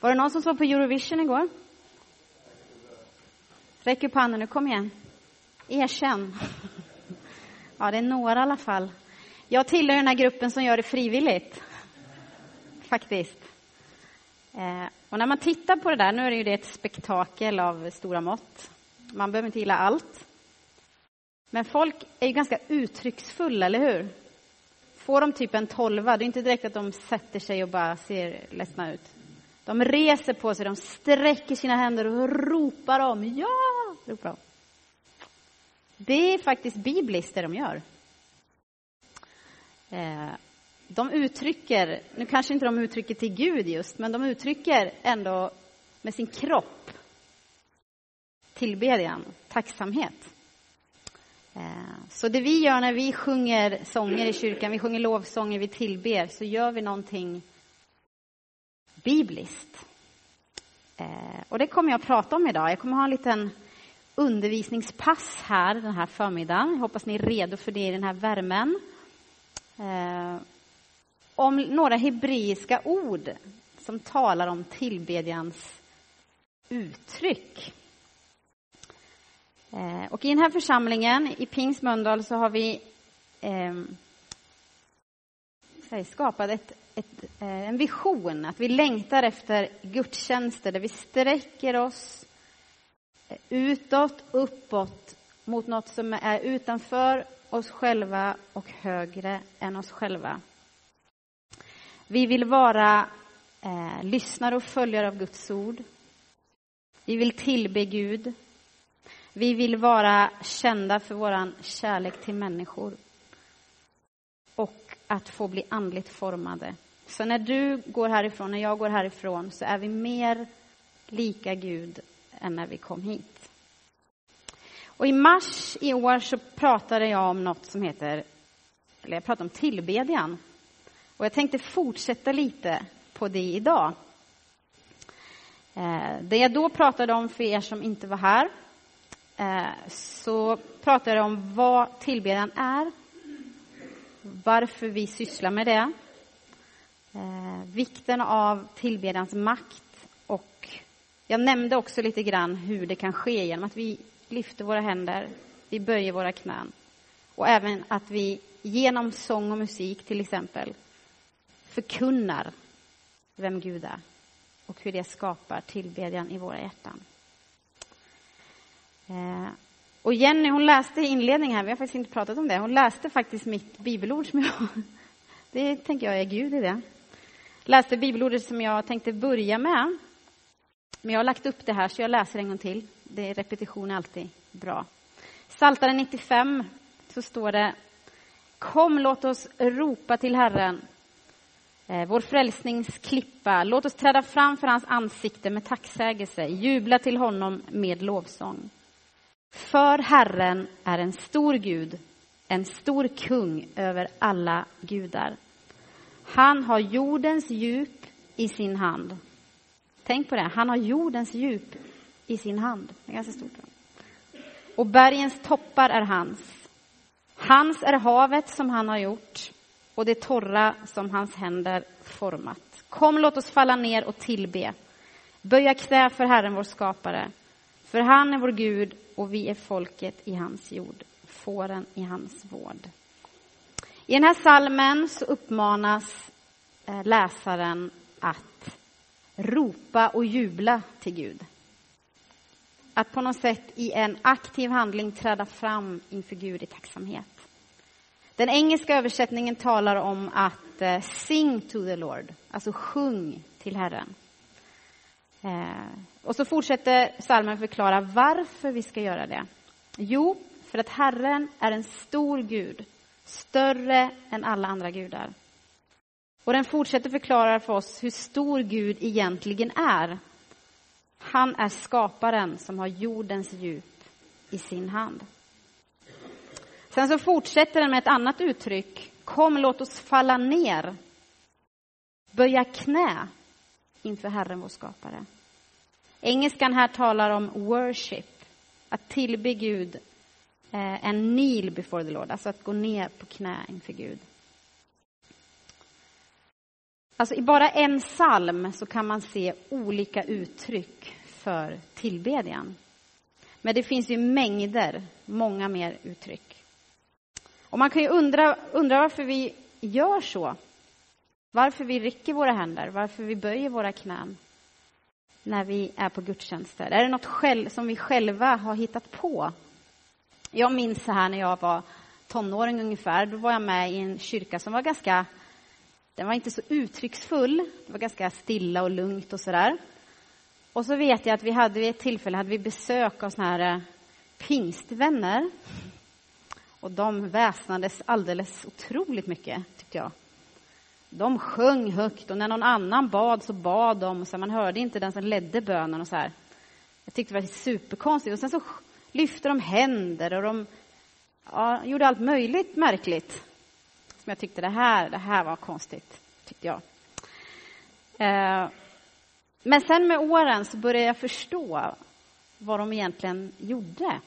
Var det någon som såg på Eurovision igår? Räck upp handen nu, kom igen. Erkänn. Ja, det är några i alla fall. Jag tillhör den här gruppen som gör det frivilligt. Faktiskt. Eh, och när man tittar på det där, nu är det ju det ett spektakel av stora mått. Man behöver inte gilla allt. Men folk är ju ganska uttrycksfulla, eller hur? Får de typ en tolva, det är inte direkt att de sätter sig och bara ser ledsna ut. De reser på sig, de sträcker sina händer och ropar om ja! Ropar om. Det är faktiskt bibliskt det de gör. Eh, de uttrycker, nu kanske inte de uttrycker till Gud just, men de uttrycker ändå med sin kropp tillbedjan, tacksamhet. Eh, så det vi gör när vi sjunger sånger i kyrkan, vi sjunger lovsånger, vi tillber, så gör vi någonting bibliskt. Eh, och det kommer jag att prata om idag. Jag kommer ha en liten undervisningspass här den här förmiddagen. Jag hoppas ni är redo för det i den här värmen. Eh, om några hebreiska ord som talar om tillbedjans uttryck. Eh, och i den här församlingen, i Pings Mölndal, så har vi eh, skapat ett, ett, eh, en vision, att vi längtar efter gudstjänster där vi sträcker oss eh, utåt, uppåt, mot något som är utanför oss själva och högre än oss själva. Vi vill vara eh, lyssnare och följare av Guds ord. Vi vill tillbe Gud. Vi vill vara kända för vår kärlek till människor och att få bli andligt formade. Så när du går härifrån, när jag går härifrån, så är vi mer lika Gud än när vi kom hit. Och i mars i år så pratade jag om något som heter, eller jag pratade om tillbedjan. Och jag tänkte fortsätta lite på det idag. Eh, det jag då pratade om för er som inte var här, eh, så pratade jag om vad tillbedjan är, varför vi sysslar med det, eh, vikten av tillbedjans makt och jag nämnde också lite grann hur det kan ske genom att vi lyfter våra händer, vi böjer våra knän och även att vi genom sång och musik till exempel förkunnar vem Gud är och hur det skapar tillbedjan i våra hjärtan. Eh, och Jenny hon läste inledningen här, vi har faktiskt inte pratat om det, hon läste faktiskt mitt bibelord som jag, det tänker jag är Gud i det. Läste bibelordet som jag tänkte börja med. Men jag har lagt upp det här så jag läser en gång till. Det är repetition alltid bra. Saltaren 95 så står det Kom, låt oss ropa till Herren, eh, vår frälsningsklippa. Låt oss träda fram för hans ansikte med tacksägelse, jubla till honom med lovsång. För Herren är en stor Gud, en stor kung över alla gudar. Han har jordens djup i sin hand. Tänk på det, han har jordens djup i sin hand. Det är ganska stort. Och bergens toppar är hans. Hans är havet som han har gjort och det torra som hans händer format. Kom, låt oss falla ner och tillbe. Böja knä för Herren, vår skapare. För han är vår Gud och vi är folket i hans jord, fåren i hans vård. I den här salmen så uppmanas eh, läsaren att ropa och jubla till Gud. Att på något sätt i en aktiv handling träda fram inför Gud i tacksamhet. Den engelska översättningen talar om att eh, sing to the Lord, alltså sjung till Herren. Eh, och så fortsätter salmen förklara varför vi ska göra det. Jo, för att Herren är en stor Gud, större än alla andra gudar. Och den fortsätter förklara för oss hur stor Gud egentligen är. Han är skaparen som har jordens djup i sin hand. Sen så fortsätter den med ett annat uttryck. Kom, låt oss falla ner. Böja knä inför Herren, vår skapare. Engelskan här talar om worship, att tillbe Gud, eh, en kneel before the Lord, alltså att gå ner på knä inför Gud. Alltså i bara en psalm så kan man se olika uttryck för tillbedjan. Men det finns ju mängder, många mer uttryck. Och man kan ju undra, undra varför vi gör så. Varför vi rycker våra händer, varför vi böjer våra knän när vi är på gudstjänster. Är det något själv, som vi själva har hittat på? Jag minns så här när jag var tonåring ungefär, då var jag med i en kyrka som var ganska, den var inte så uttrycksfull, det var ganska stilla och lugnt och sådär. Och så vet jag att vi hade vid ett tillfälle hade vi besök av såna här eh, pingstvänner. Och de väsnades alldeles otroligt mycket, tyckte jag. De sjöng högt och när någon annan bad så bad de. Så man hörde inte den som ledde bönen och så här. Jag tyckte det var superkonstigt. Och sen så lyfte de händer och de ja, gjorde allt möjligt märkligt. Som jag tyckte det här, det här var konstigt, tyckte jag. Eh, men sen med åren så började jag förstå vad de egentligen gjorde.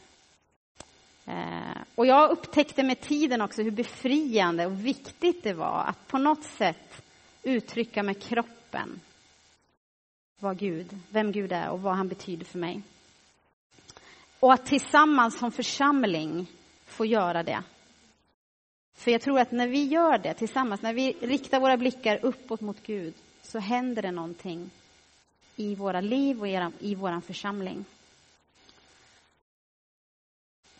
Eh, och jag upptäckte med tiden också hur befriande och viktigt det var att på något sätt uttrycka med kroppen vad Gud, vem Gud är och vad han betyder för mig. Och att tillsammans som församling få göra det. För jag tror att när vi gör det tillsammans, när vi riktar våra blickar uppåt mot Gud, så händer det någonting i våra liv och i vår församling.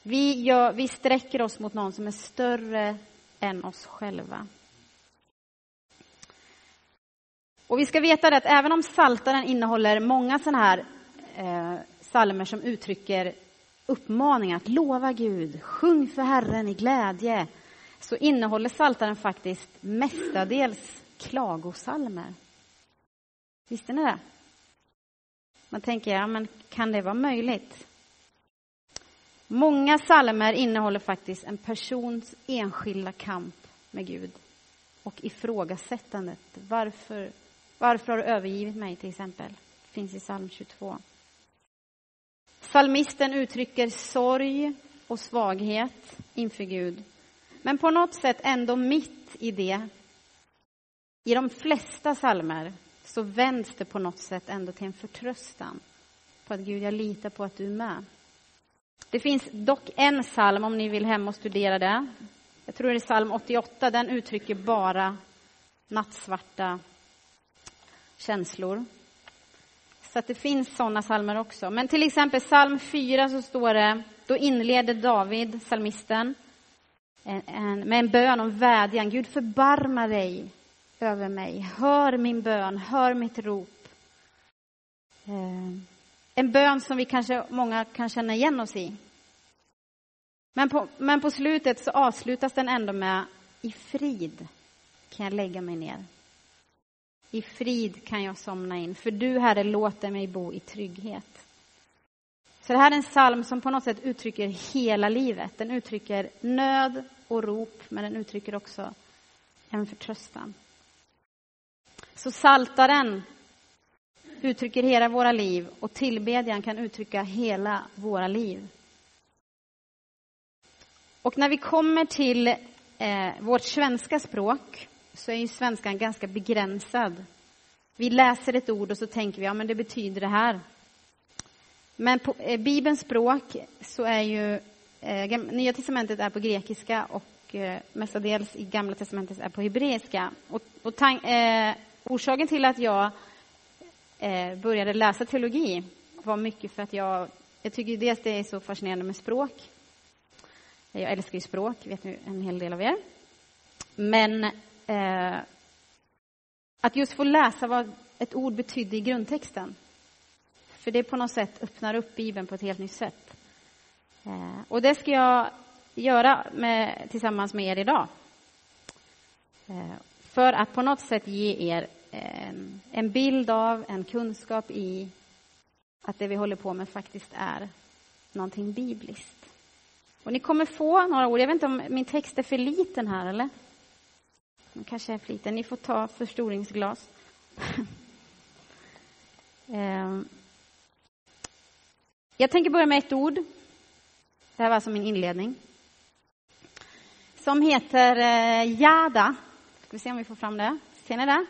Vi, gör, vi sträcker oss mot någon som är större än oss själva. Och vi ska veta det att även om Saltaren innehåller många sådana här eh, salmer som uttrycker uppmaningar att lova Gud, sjung för Herren i glädje, så innehåller Saltaren faktiskt mestadels klagosalmer. Visste ni det? Man tänker, ja, men kan det vara möjligt? Många salmer innehåller faktiskt en persons enskilda kamp med Gud och ifrågasättandet. Varför, varför har du övergivit mig, till exempel? Det finns i psalm 22. Salmisten uttrycker sorg och svaghet inför Gud. Men på något sätt ändå mitt i det, i de flesta salmer, så vänds det på något sätt ändå till en förtröstan på att Gud, jag litar på att du är med. Det finns dock en psalm, om ni vill hem och studera det. Jag tror det är psalm 88, den uttrycker bara nattsvarta känslor. Så att det finns sådana psalmer också. Men till exempel psalm 4 så står det, då inleder David, psalmisten, med en bön om vädjan. Gud förbarma dig över mig. Hör min bön, hör mitt rop. Eh, en bön som vi kanske, många kan känna igen oss i. Men på, men på slutet så avslutas den ändå med i frid kan jag lägga mig ner. I frid kan jag somna in, för du, Herre, låter mig bo i trygghet. Så det här är en psalm som på något sätt uttrycker hela livet. Den uttrycker nöd och rop, men den uttrycker också en förtröstan. Så saltaren uttrycker hela våra liv och tillbedjan kan uttrycka hela våra liv. Och när vi kommer till eh, vårt svenska språk så är ju svenskan ganska begränsad. Vi läser ett ord och så tänker vi, ja men det betyder det här. Men på eh, Bibelns språk så är ju eh, Nya testamentet är på grekiska och eh, mestadels i Gamla testamentet är på hebreiska. Och, och eh, orsaken till att jag eh, började läsa teologi var mycket för att jag, jag tycker dels det är så fascinerande med språk. Jag älskar ju språk, vet nu en hel del av er. Men eh, att just få läsa vad ett ord betydde i grundtexten. För det på något sätt öppnar upp Bibeln på ett helt nytt sätt. Eh, och det ska jag göra med, tillsammans med er idag. Eh, för att på något sätt ge er Ehm, en, bild av, en kunskap i att det vi håller på med faktiskt är någonting bibliskt. Och ni kommer få några ord. Jag vet inte om min text är för liten här, eller? Den kanske är för liten. Ni får ta förstoringsglas. Ehm. Jag tänker börja med ett ord. Det här var alltså min inledning. Som heter eh, jada. Ska vi se om vi får fram det. Ser ni det?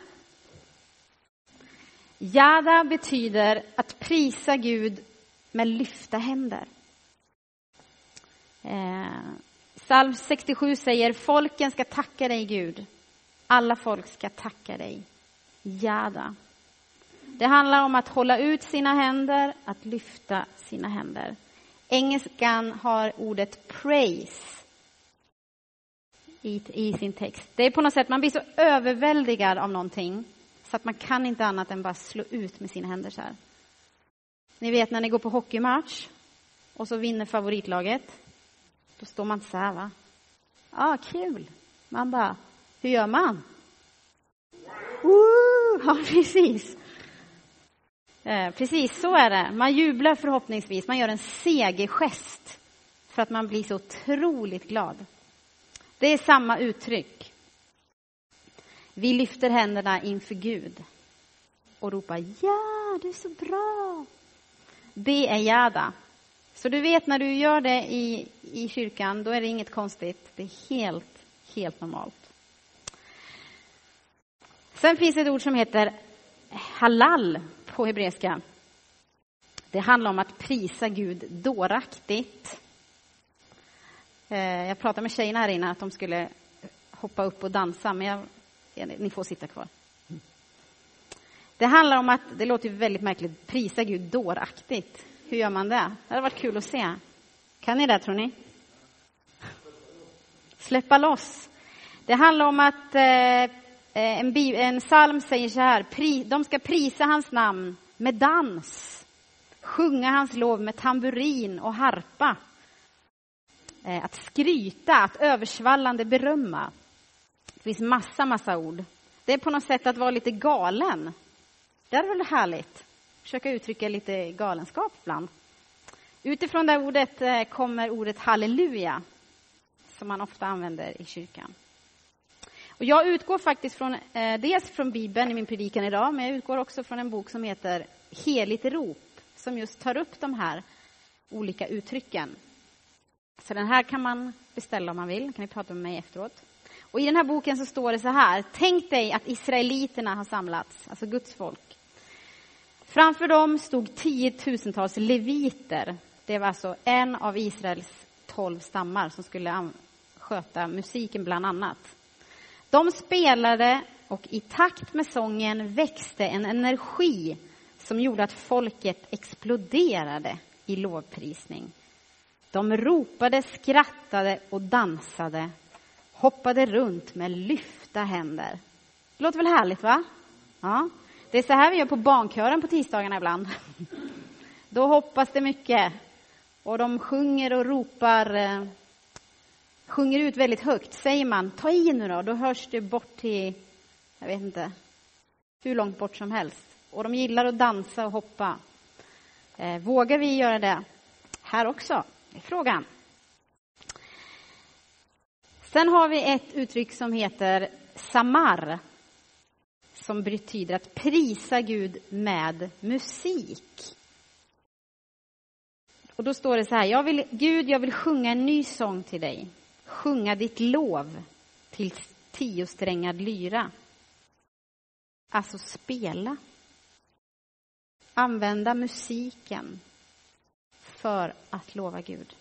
Jada betyder att prisa Gud med lyfta händer. Eh, Psalm 67 säger folken ska tacka dig Gud. Alla folk ska tacka dig. Jada. Det handlar om att hålla ut sina händer, att lyfta sina händer. Engelskan har ordet praise i, i sin text. Det är på något sätt, man blir så överväldigad av någonting så att man kan inte annat än bara slå ut med sina händer så här. Ni vet när ni går på hockeymatch och så vinner favoritlaget. Då står man inte så här va? Ja, ah, kul. Man bara, hur gör man? Woo! Ja, precis. Eh, precis, så är det. Man jublar förhoppningsvis. Man gör en segergest för att man blir så otroligt glad. Det är samma uttryck. Vi lyfter händerna inför Gud och ropar ja, du är så bra. Det är jada. Så du vet när du gör det i, i kyrkan, då är det inget konstigt. Det är helt, helt normalt. Sen finns ett ord som heter halal på hebreiska. Det handlar om att prisa Gud dåraktigt. Eh, jag pratade med tjejerna här inne att de skulle hoppa upp och dansa, men jag, ni får sitta kvar. Det handlar om att, det låter väldigt märkligt, prisa Gud dåraktigt. Hur gör man det? Det hade varit kul att se. Kan ni det, tror ni? Släppa loss. Det handlar om att eh, eh en, en psalm säger så här, pri, de ska prisa hans namn med dans, sjunga hans lov med tamburin och harpa. Eh, att skryta, att översvallande berömma. Det finns massa, massa ord. Det är på något sätt att vara lite galen. Det är väl härligt? Försöka uttrycka lite galenskap ibland. Utifrån det ordet eh, kommer ordet halleluja, som man ofta använder i kyrkan. Och jag utgår faktiskt från, eh, dels från Bibeln i min predikan idag, men jag utgår också från en bok som heter Heligt rop, som just tar upp de här olika uttrycken. Så den här kan man beställa om man vill, kan ni prata med mig efteråt. Och i den här boken så står det så här, tänk dig att israeliterna har samlats, alltså Guds folk. Framför dem stod tiotusentals leviter. Det var alltså en av Israels tolv stammar som skulle sköta musiken bland annat. De spelade och i takt med sången växte en energi som gjorde att folket exploderade i lovprisning. De ropade, skrattade och dansade, hoppade runt med lyfta händer. Det låter väl härligt, va? Ja. Det är så här vi gör på barnkören på tisdagarna ibland. Då hoppas det mycket. Och de sjunger och ropar, eh, sjunger ut väldigt högt. Säger man ta i nu då, då hörs det bort till, jag vet inte, hur långt bort som helst. Och de gillar att dansa och hoppa. Eh, vågar vi göra det här också? Det är frågan. Sen har vi ett uttryck som heter samar som betyder att prisa Gud med musik. Och då står det så här, jag vill, Gud, jag vill sjunga en ny sång till dig. Sjunga ditt lov till tiosträngad lyra. Alltså spela. Använda musiken för att lova Gud.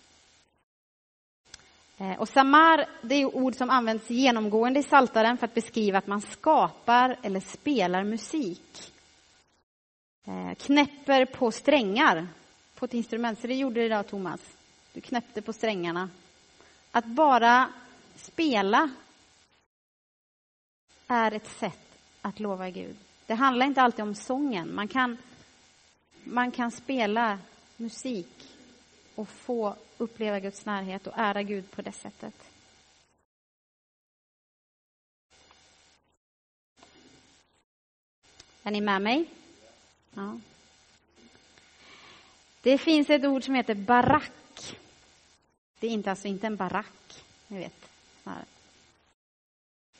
Eh, och samar, det är ord som används genomgående i Saltaren för att beskriva att man skapar eller spelar musik. Eh, knäpper på strängar på ett instrument, så det gjorde du idag Thomas. Du knäppte på strängarna. Att bara spela är ett sätt att lova Gud. Det handlar inte alltid om sången. Man kan, man kan spela musik och få uppleva Guds närhet och ära Gud på det sättet. Är ni med mig? Ja. Det finns ett ord som heter barack. Det är inte, alltså inte en barack, ni vet.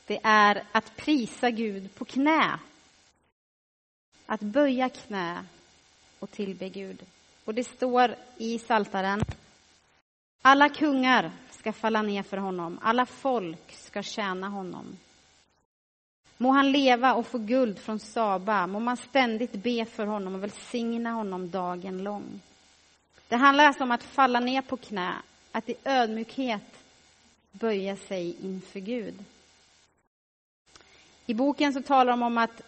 Det är att prisa Gud på knä. Att böja knä och tillbe Gud. Och det står i Saltaren. Alla kungar ska falla ner för honom, alla folk ska tjäna honom. Må han leva och få guld från Saba, må man ständigt be för honom och välsigna honom dagen lång. Det handlar alltså om att falla ner på knä, att i ödmjukhet böja sig inför Gud. I boken så talar de om att,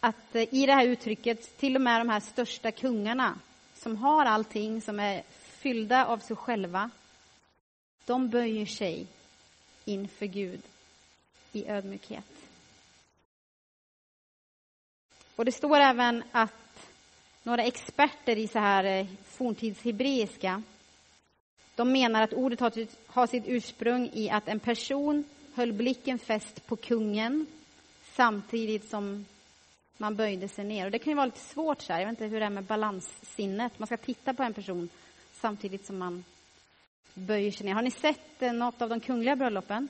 att eh, i det här uttrycket, till och med de här största kungarna som har allting, som är fyllda av sig själva, de böjer sig inför Gud i ödmjukhet. Och det står även att några experter i så här eh, forntidshebreiska, de menar att ordet har sitt ursprung i att en person höll blicken fäst på kungen samtidigt som man böjde sig ner. Och det kan ju vara lite svårt så här. jag vet inte hur det är med balanssinnet. Man ska titta på en person samtidigt som man böjer sig ner. Har ni sett eh, något av de kungliga bröllopen?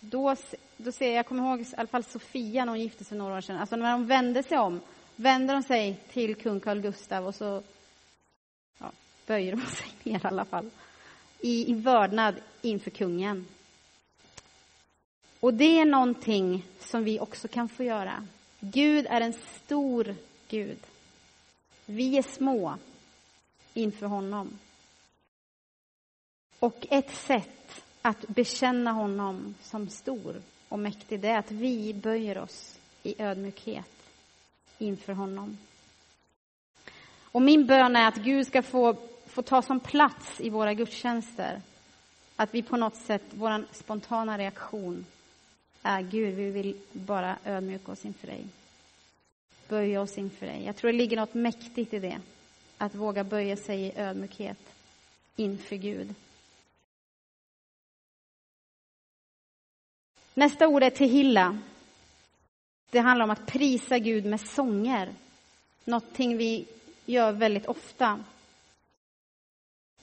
Då, då ser jag, jag kommer ihåg i alla fall Sofia när hon gifte sig några år sedan. Alltså när de vände sig om, vände de sig till kung Carl Gustav och så ja, böjer de sig ner i alla fall. I, I vördnad inför kungen. Och det är någonting som vi också kan få göra. Gud är en stor Gud. Vi är små inför honom. Och ett sätt att bekänna honom som stor och mäktig, det är att vi böjer oss i ödmjukhet inför honom. Och min bön är att Gud ska få, få ta som plats i våra gudstjänster. Att vi på något sätt, vår spontana reaktion är Gud, vi vill bara ödmjuka oss inför dig. Böja oss inför dig. Jag tror det ligger något mäktigt i det. Att våga böja sig i ödmjukhet inför Gud. Nästa ord är tehilla. Det handlar om att prisa Gud med sånger. Någonting vi gör väldigt ofta.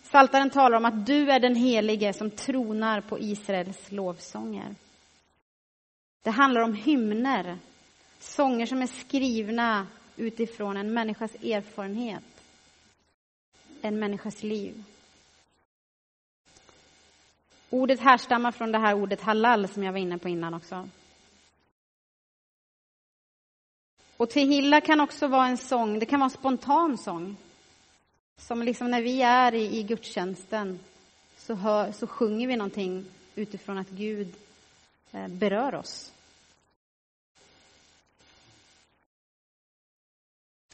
Saltaren talar om att du är den helige som tronar på Israels lovsånger. Det handlar om hymner, sånger som är skrivna utifrån en människas erfarenhet, en människas liv. Ordet härstammar från det här ordet halal som jag var inne på innan också. Och tehilla kan också vara en sång, det kan vara en spontan sång. Som liksom när vi är i, i gudstjänsten så, hör, så sjunger vi någonting utifrån att Gud Eh, berör oss.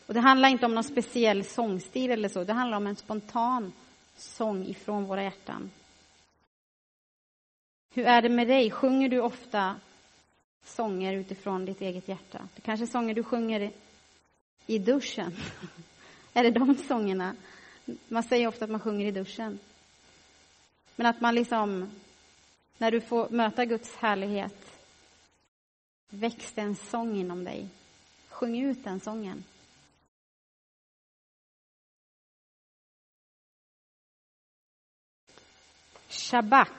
Och det handlar inte om någon speciell sångstil eller så, det handlar om en spontan sång ifrån våra hjärtan. Hur är det med dig? Sjunger du ofta sånger utifrån ditt eget hjärta? Det kanske är sånger du sjunger i duschen? är det de sångerna? Man säger ofta att man sjunger i duschen. Men att man liksom, när du får möta Guds härlighet, väcks det en sång inom dig. Sjung ut den sången. Shabak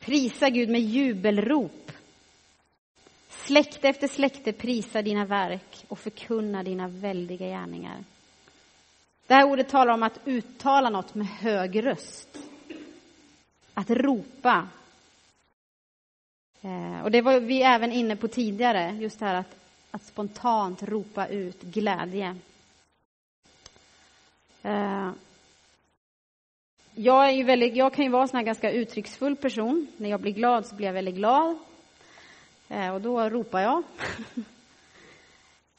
Prisa Gud med jubelrop. Släkte efter släkte prisa dina verk och förkunna dina väldiga gärningar. Det här ordet talar om att uttala något med hög röst. Att ropa. Eh, och det var vi även inne på tidigare, just det här att, att spontant ropa ut glädje. Eh, jag, är ju väldigt, jag kan ju vara en ganska uttrycksfull person. När jag blir glad så blir jag väldigt glad. Eh, och då ropar jag.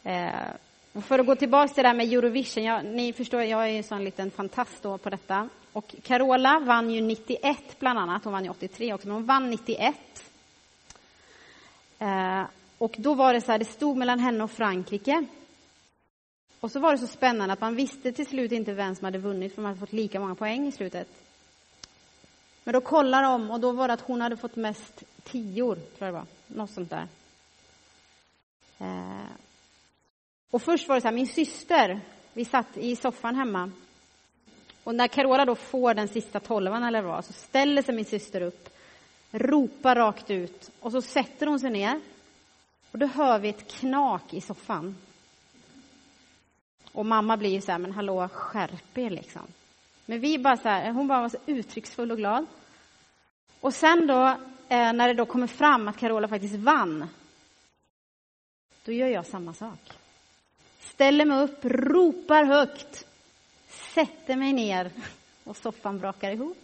och för att gå tillbaka till det här med Eurovision. Jag, ni förstår, jag är ju en sån liten fantast då på detta. Och Carola vann ju 91 bland annat. Hon vann ju 83 också, men hon vann 91. Eh, och då var det så här, det stod mellan henne och Frankrike. Och så var det så spännande att man visste till slut inte vem som hade vunnit, för man hade fått lika många poäng i slutet. Men då kollade de och då var det att hon hade fått mest tior, tror jag det var. Något sånt där. Eh. Och först var det så här, min syster, vi satt i soffan hemma. Och när Carola då får den sista tolvan eller vad, så ställer sig min syster upp, ropar rakt ut och så sätter hon sig ner. Och då hör vi ett knak i soffan. Och mamma blir ju så här, men hallå, skärp er liksom. Men vi bara så här, hon bara var så uttrycksfull och glad. Och sen då eh, när det då kommer fram att Carola faktiskt vann, då gör jag samma sak. Ställer mig upp, ropar högt, sätter mig ner och soffan brakar ihop.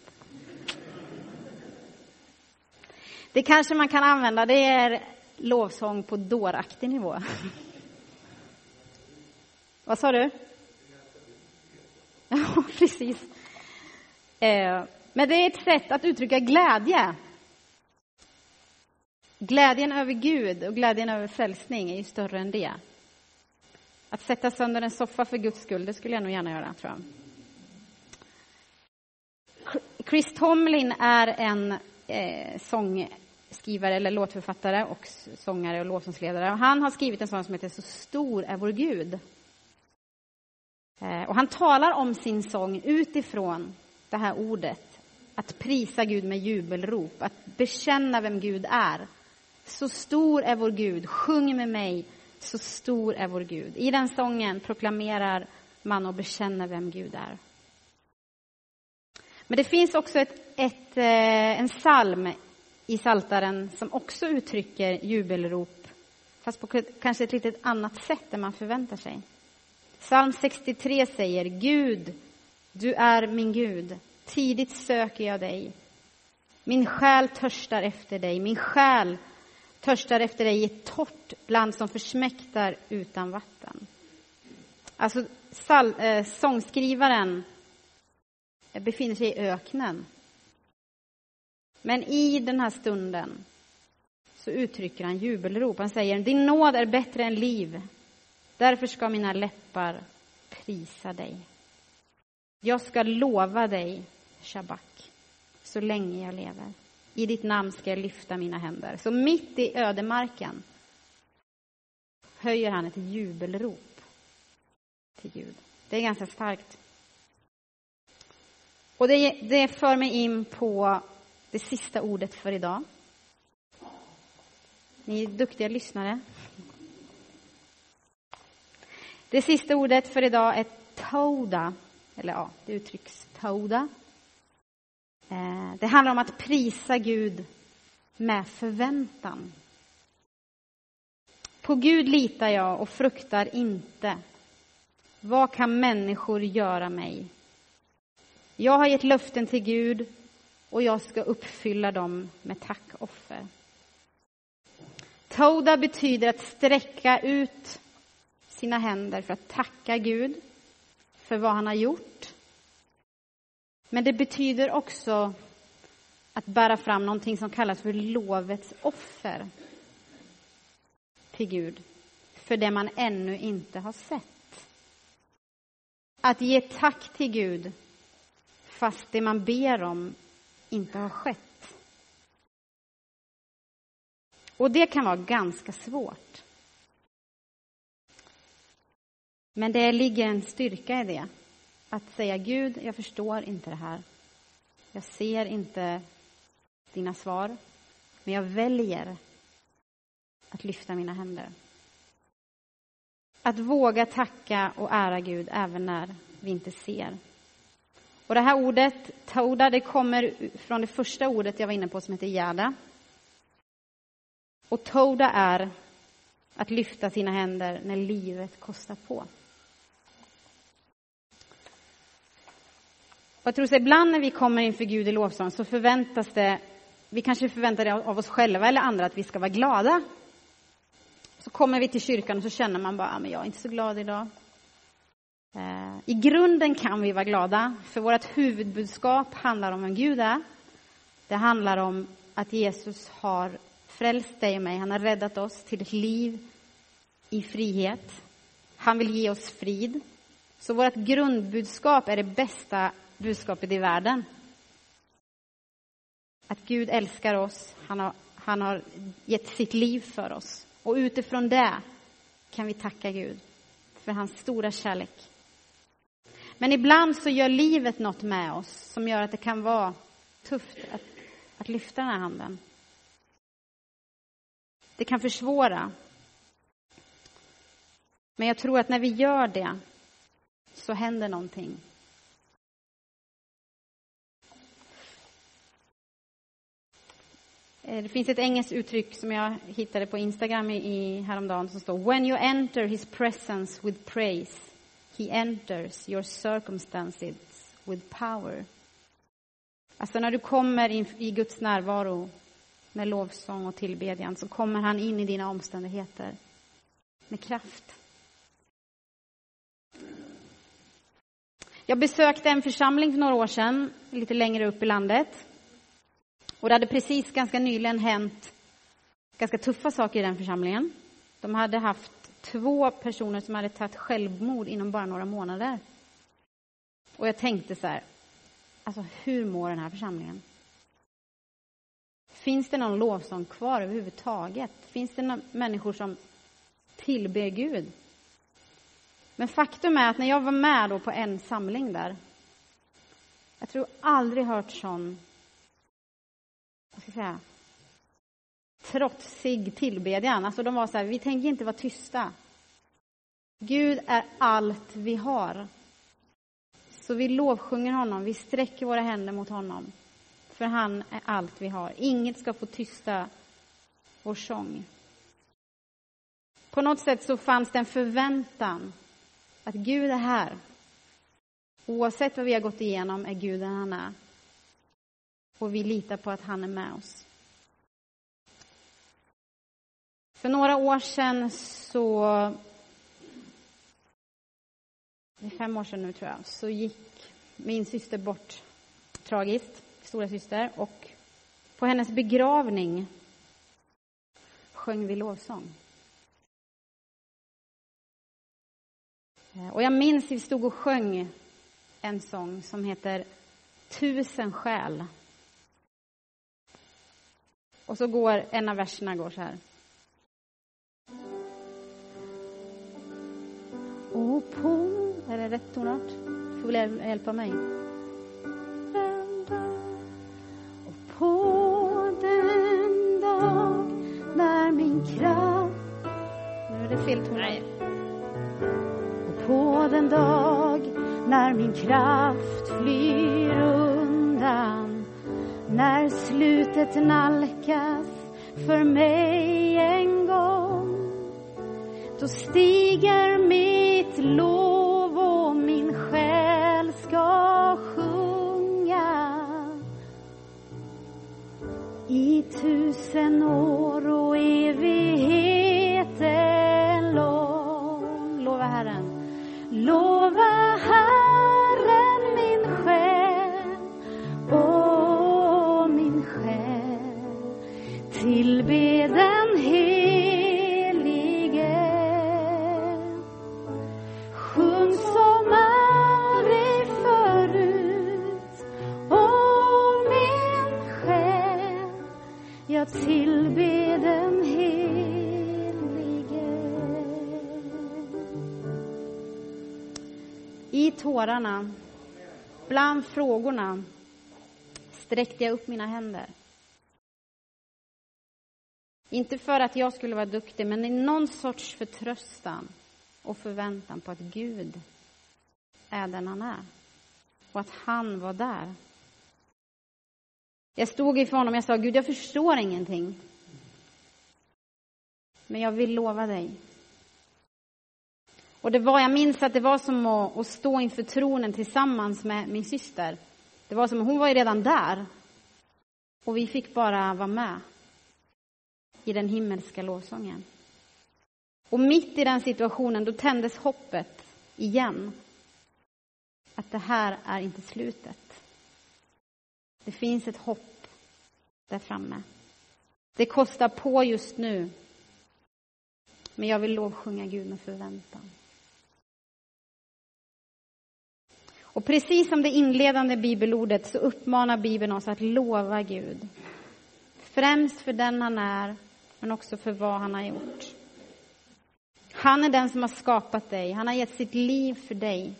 Det kanske man kan använda, det är lovsång på dåraktig nivå. Vad sa du? Ja, precis. Eh, men det är ett sätt att uttrycka glädje. Glädjen över Gud och glädjen över frälsning är ju större än det. Att sätta sönder en soffa för Guds skull, det skulle jag nog gärna göra, tror jag. Chris Tomlin är en eh, sångskrivare eller låtförfattare och sångare och lovsångsledare. Han har skrivit en sång som heter Så stor är vår Gud. Eh, och han talar om sin sång utifrån det här ordet. Att prisa Gud med jubelrop, att bekänna vem Gud är. Så stor är vår Gud, sjung med mig, så stor är vår Gud. I den sången proklamerar man och bekänner vem Gud är. Men det finns också ett, ett, eh, en psalm i Saltaren som också uttrycker jubelrop, fast på kanske ett lite annat sätt än man förväntar sig. Psalm 63 säger Gud, du är min Gud. Tidigt söker jag dig. Min själ törstar efter dig. Min själ törstar efter dig i ett torrt land som försmäktar utan vatten. Alltså, sal, eh, sångskrivaren befinner sig i öknen. Men i den här stunden så uttrycker han jubelrop. Han säger, din nåd är bättre än liv. Därför ska mina läppar prisa dig. Jag ska lova dig, Shabak, så länge jag lever. I ditt namn ska jag lyfta mina händer. Så mitt i ödemarken höjer han ett jubelrop till Gud. Det är ganska starkt. Och det, det för mig in på det sista ordet för idag. Ni är duktiga lyssnare. Det sista ordet för idag är toda, eller ja, det uttrycks toda. Det handlar om att prisa Gud med förväntan. På Gud litar jag och fruktar inte. Vad kan människor göra mig? Jag har gett löften till Gud och jag ska uppfylla dem med tackoffer. Toda betyder att sträcka ut sina händer för att tacka Gud för vad han har gjort. Men det betyder också att bära fram någonting som kallas för lovets offer till Gud för det man ännu inte har sett. Att ge tack till Gud fast det man ber om inte har skett. Och det kan vara ganska svårt. Men det ligger en styrka i det. Att säga Gud, jag förstår inte det här. Jag ser inte dina svar. Men jag väljer att lyfta mina händer. Att våga tacka och ära Gud även när vi inte ser. Och det här ordet, tauda, det kommer från det första ordet jag var inne på som heter jada. Och tauda är att lyfta sina händer när livet kostar på. jag tror så ibland när vi kommer inför Gud i lovsång så förväntas det, vi kanske förväntar det av oss själva eller andra att vi ska vara glada. Så kommer vi till kyrkan och så känner man bara, ah, men jag är inte så glad idag. Eh, I grunden kan vi vara glada, för vårt huvudbudskap handlar om vem Gud är. Det handlar om att Jesus har frälst dig och mig. Han har räddat oss till ett liv i frihet. Han vill ge oss frid. Så vårt grundbudskap är det bästa budskapet i världen. Att Gud älskar oss, han har, han har gett sitt liv för oss. Och utifrån det kan vi tacka Gud för hans stora kärlek. Men ibland så gör livet något med oss som gör att det kan vara tufft att, att lyfta den här handen. Det kan försvåra. Men jag tror att när vi gör det så händer någonting. Eh, det finns ett engelskt uttryck som jag hittade på Instagram i, häromdagen som står When you enter his presence with praise he enters your circumstances with power. Alltså när du kommer in i Guds närvaro med lovsång och tillbedjan så kommer han in i dina omständigheter med kraft. Jag besökte en församling för några år sedan, lite längre upp i landet. Och det hade precis ganska nyligen hänt ganska tuffa saker i den församlingen. De hade haft två personer som hade tagit självmord inom bara några månader. Och jag tänkte så här, alltså hur mår den här församlingen? Finns det någon lovsång kvar överhuvudtaget? Finns det några människor som tillber Gud? Men faktum är att när jag var med då på en samling där, jag tror aldrig hört sån, vad ska jag säga, trotsig tillbedjan. Alltså de var så här, vi tänker inte vara tysta. Gud är allt vi har. Så vi lovsjunger honom, vi sträcker våra händer mot honom. För han är allt vi har. Inget ska få tysta vår sång. På något sätt så fanns det en förväntan att Gud är här. Oavsett vad vi har gått igenom är Gud den han är. Och vi litar på att han är med oss. För några år sedan så det är fem år sedan nu tror jag, så gick min syster bort tragiskt, stora syster, och på hennes begravning sjöng vi lovsång. Eh, och jag minns vi stod och sjöng en sång som heter Tusen själ. Och så går en av verserna går så här. Och på är det rätt tonart? Du får väl hjälpa mig. Och på den dag när min kraft... Nu är det fel tonart. Och på den dag när min kraft flyr undan när slutet nalkas för mig en gång då stiger mitt lov och min själ ska sjunga. I tusen år och i tårarna, bland frågorna, sträckte jag upp mina händer. Inte för att jag skulle vara duktig, men i någon sorts förtröstan och förväntan på att Gud är den han är. Och att han var där. Jag stod inför honom och jag sa, Gud, jag förstår ingenting. Men jag vill lova dig. Och det var, jag minns att det var som att, att stå inför tronen tillsammans med min syster. Det var som, hon var ju redan där. Och vi fick bara vara med i den himmelska lovsången. Och mitt i den situationen, då tändes hoppet igen. Att det här är inte slutet. Det finns ett hopp där framme. Det kostar på just nu. Men jag vill lovsjunga Gud med förväntan. Och precis som det inledande bibelordet så uppmanar Bibeln oss att lova Gud. Främst för den han är, men också för vad han har gjort. Han är den som har skapat dig. Han har gett sitt liv för dig.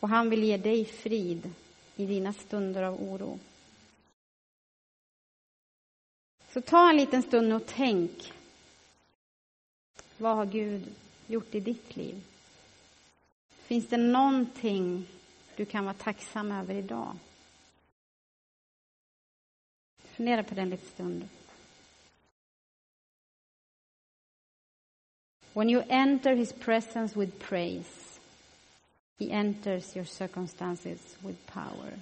Och han vill ge dig frid i dina stunder av oro. Så ta en liten stund och tänk. Vad har Gud gjort i ditt liv? Finns det någonting du kan vara tacksam över idag? Fundera på den lite stund. When you enter his presence with praise, he enters your circumstances with power.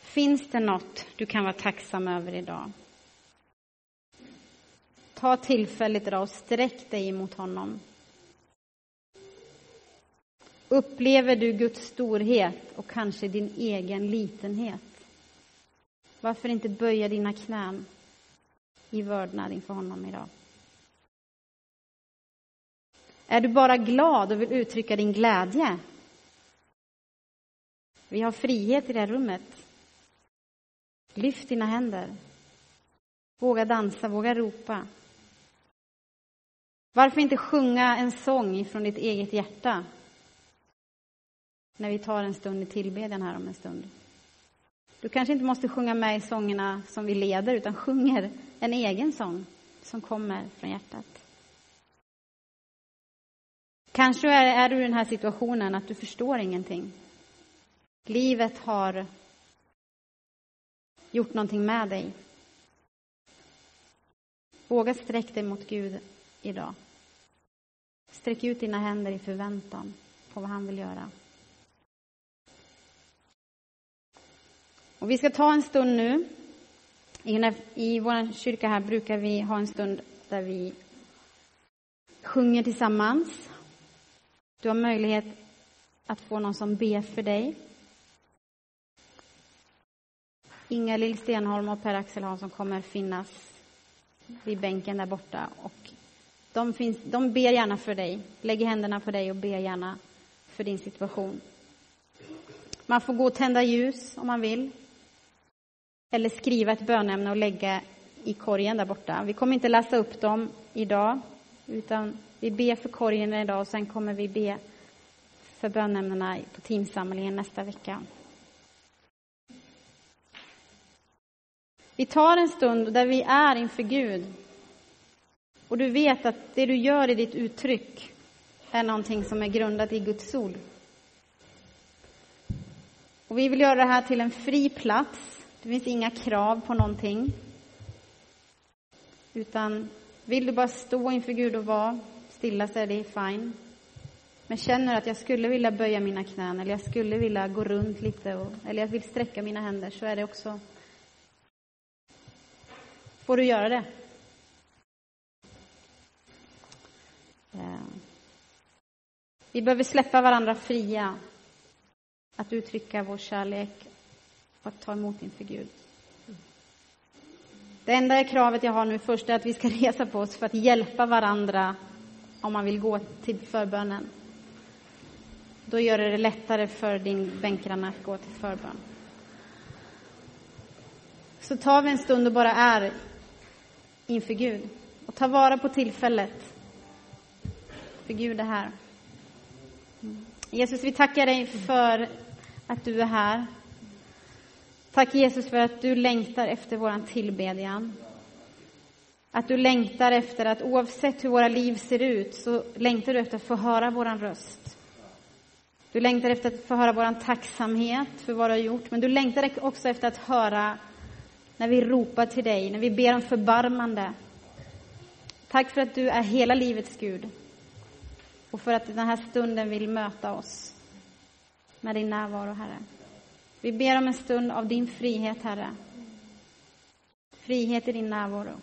Finns det något du kan vara tacksam över idag? Ta tillfället idag och sträck dig mot honom. Upplever du Guds storhet och kanske din egen litenhet? Varför inte böja dina knän i vördnad inför honom idag? Är du bara glad och vill uttrycka din glädje? Vi har frihet i det här rummet. Lyft dina händer. Våga dansa, våga ropa. Varför inte sjunga en sång från ditt eget hjärta? När vi tar en stund i tillbedjan här om en stund. Du kanske inte måste sjunga med i sångerna som vi leder, utan sjunger en egen sång som kommer från hjärtat. Kanske är, är du i den här situationen att du förstår ingenting. Livet har gjort någonting med dig. Våga sträck dig mot Gud idag. Sträck ut dina händer i förväntan på vad han vill göra. Och vi ska ta en stund nu. I, I vår kyrka här brukar vi ha en stund där vi sjunger tillsammans. Du har möjlighet att få någon som ber för dig. Inga-Lill Stenholm och Per-Axel Hansson kommer finnas vid bänken där borta. Och de, finns, de ber gärna för dig. Lägger händerna på dig och ber gärna för din situation. Man får gå och tända ljus om man vill. Eller skriva ett bönämne och lägga i korgen där borta. Vi kommer inte läsa upp dem idag, utan vi ber för korgen idag och sen kommer vi be för bönämnena på teamsamlingen nästa vecka. Vi tar en stund där vi är inför Gud. Och du vet att det du gör i ditt uttryck är någonting som är grundat i Guds ord. Och vi vill göra det här till en fri plats det finns inga krav på någonting. Utan vill du bara stå inför Gud och vara stilla så är det fine. Men känner att jag skulle vilja böja mina knän eller jag skulle vilja gå runt lite och, eller jag vill sträcka mina händer så är det också får du göra det. Vi behöver släppa varandra fria att uttrycka vår kärlek och att ta emot inför Gud. Det enda kravet jag har nu först är att vi ska resa på oss för att hjälpa varandra om man vill gå till förbönen. Då gör det det lättare för din bänkgranne att gå till förbön. Så tar vi en stund och bara är inför Gud och tar vara på tillfället. För Gud är här. Jesus, vi tackar dig för att du är här. Tack Jesus för att du längtar efter vår tillbedjan. Att du längtar efter att oavsett hur våra liv ser ut så längtar du efter att få höra vår röst. Du längtar efter att få höra vår tacksamhet för vad du har gjort, men du längtar också efter att höra när vi ropar till dig, när vi ber om förbarmande. Tack för att du är hela livets Gud och för att den här stunden vill möta oss med din närvaro, Herre. Vi ber om en stund av din frihet, Herre. Frihet i din närvaro.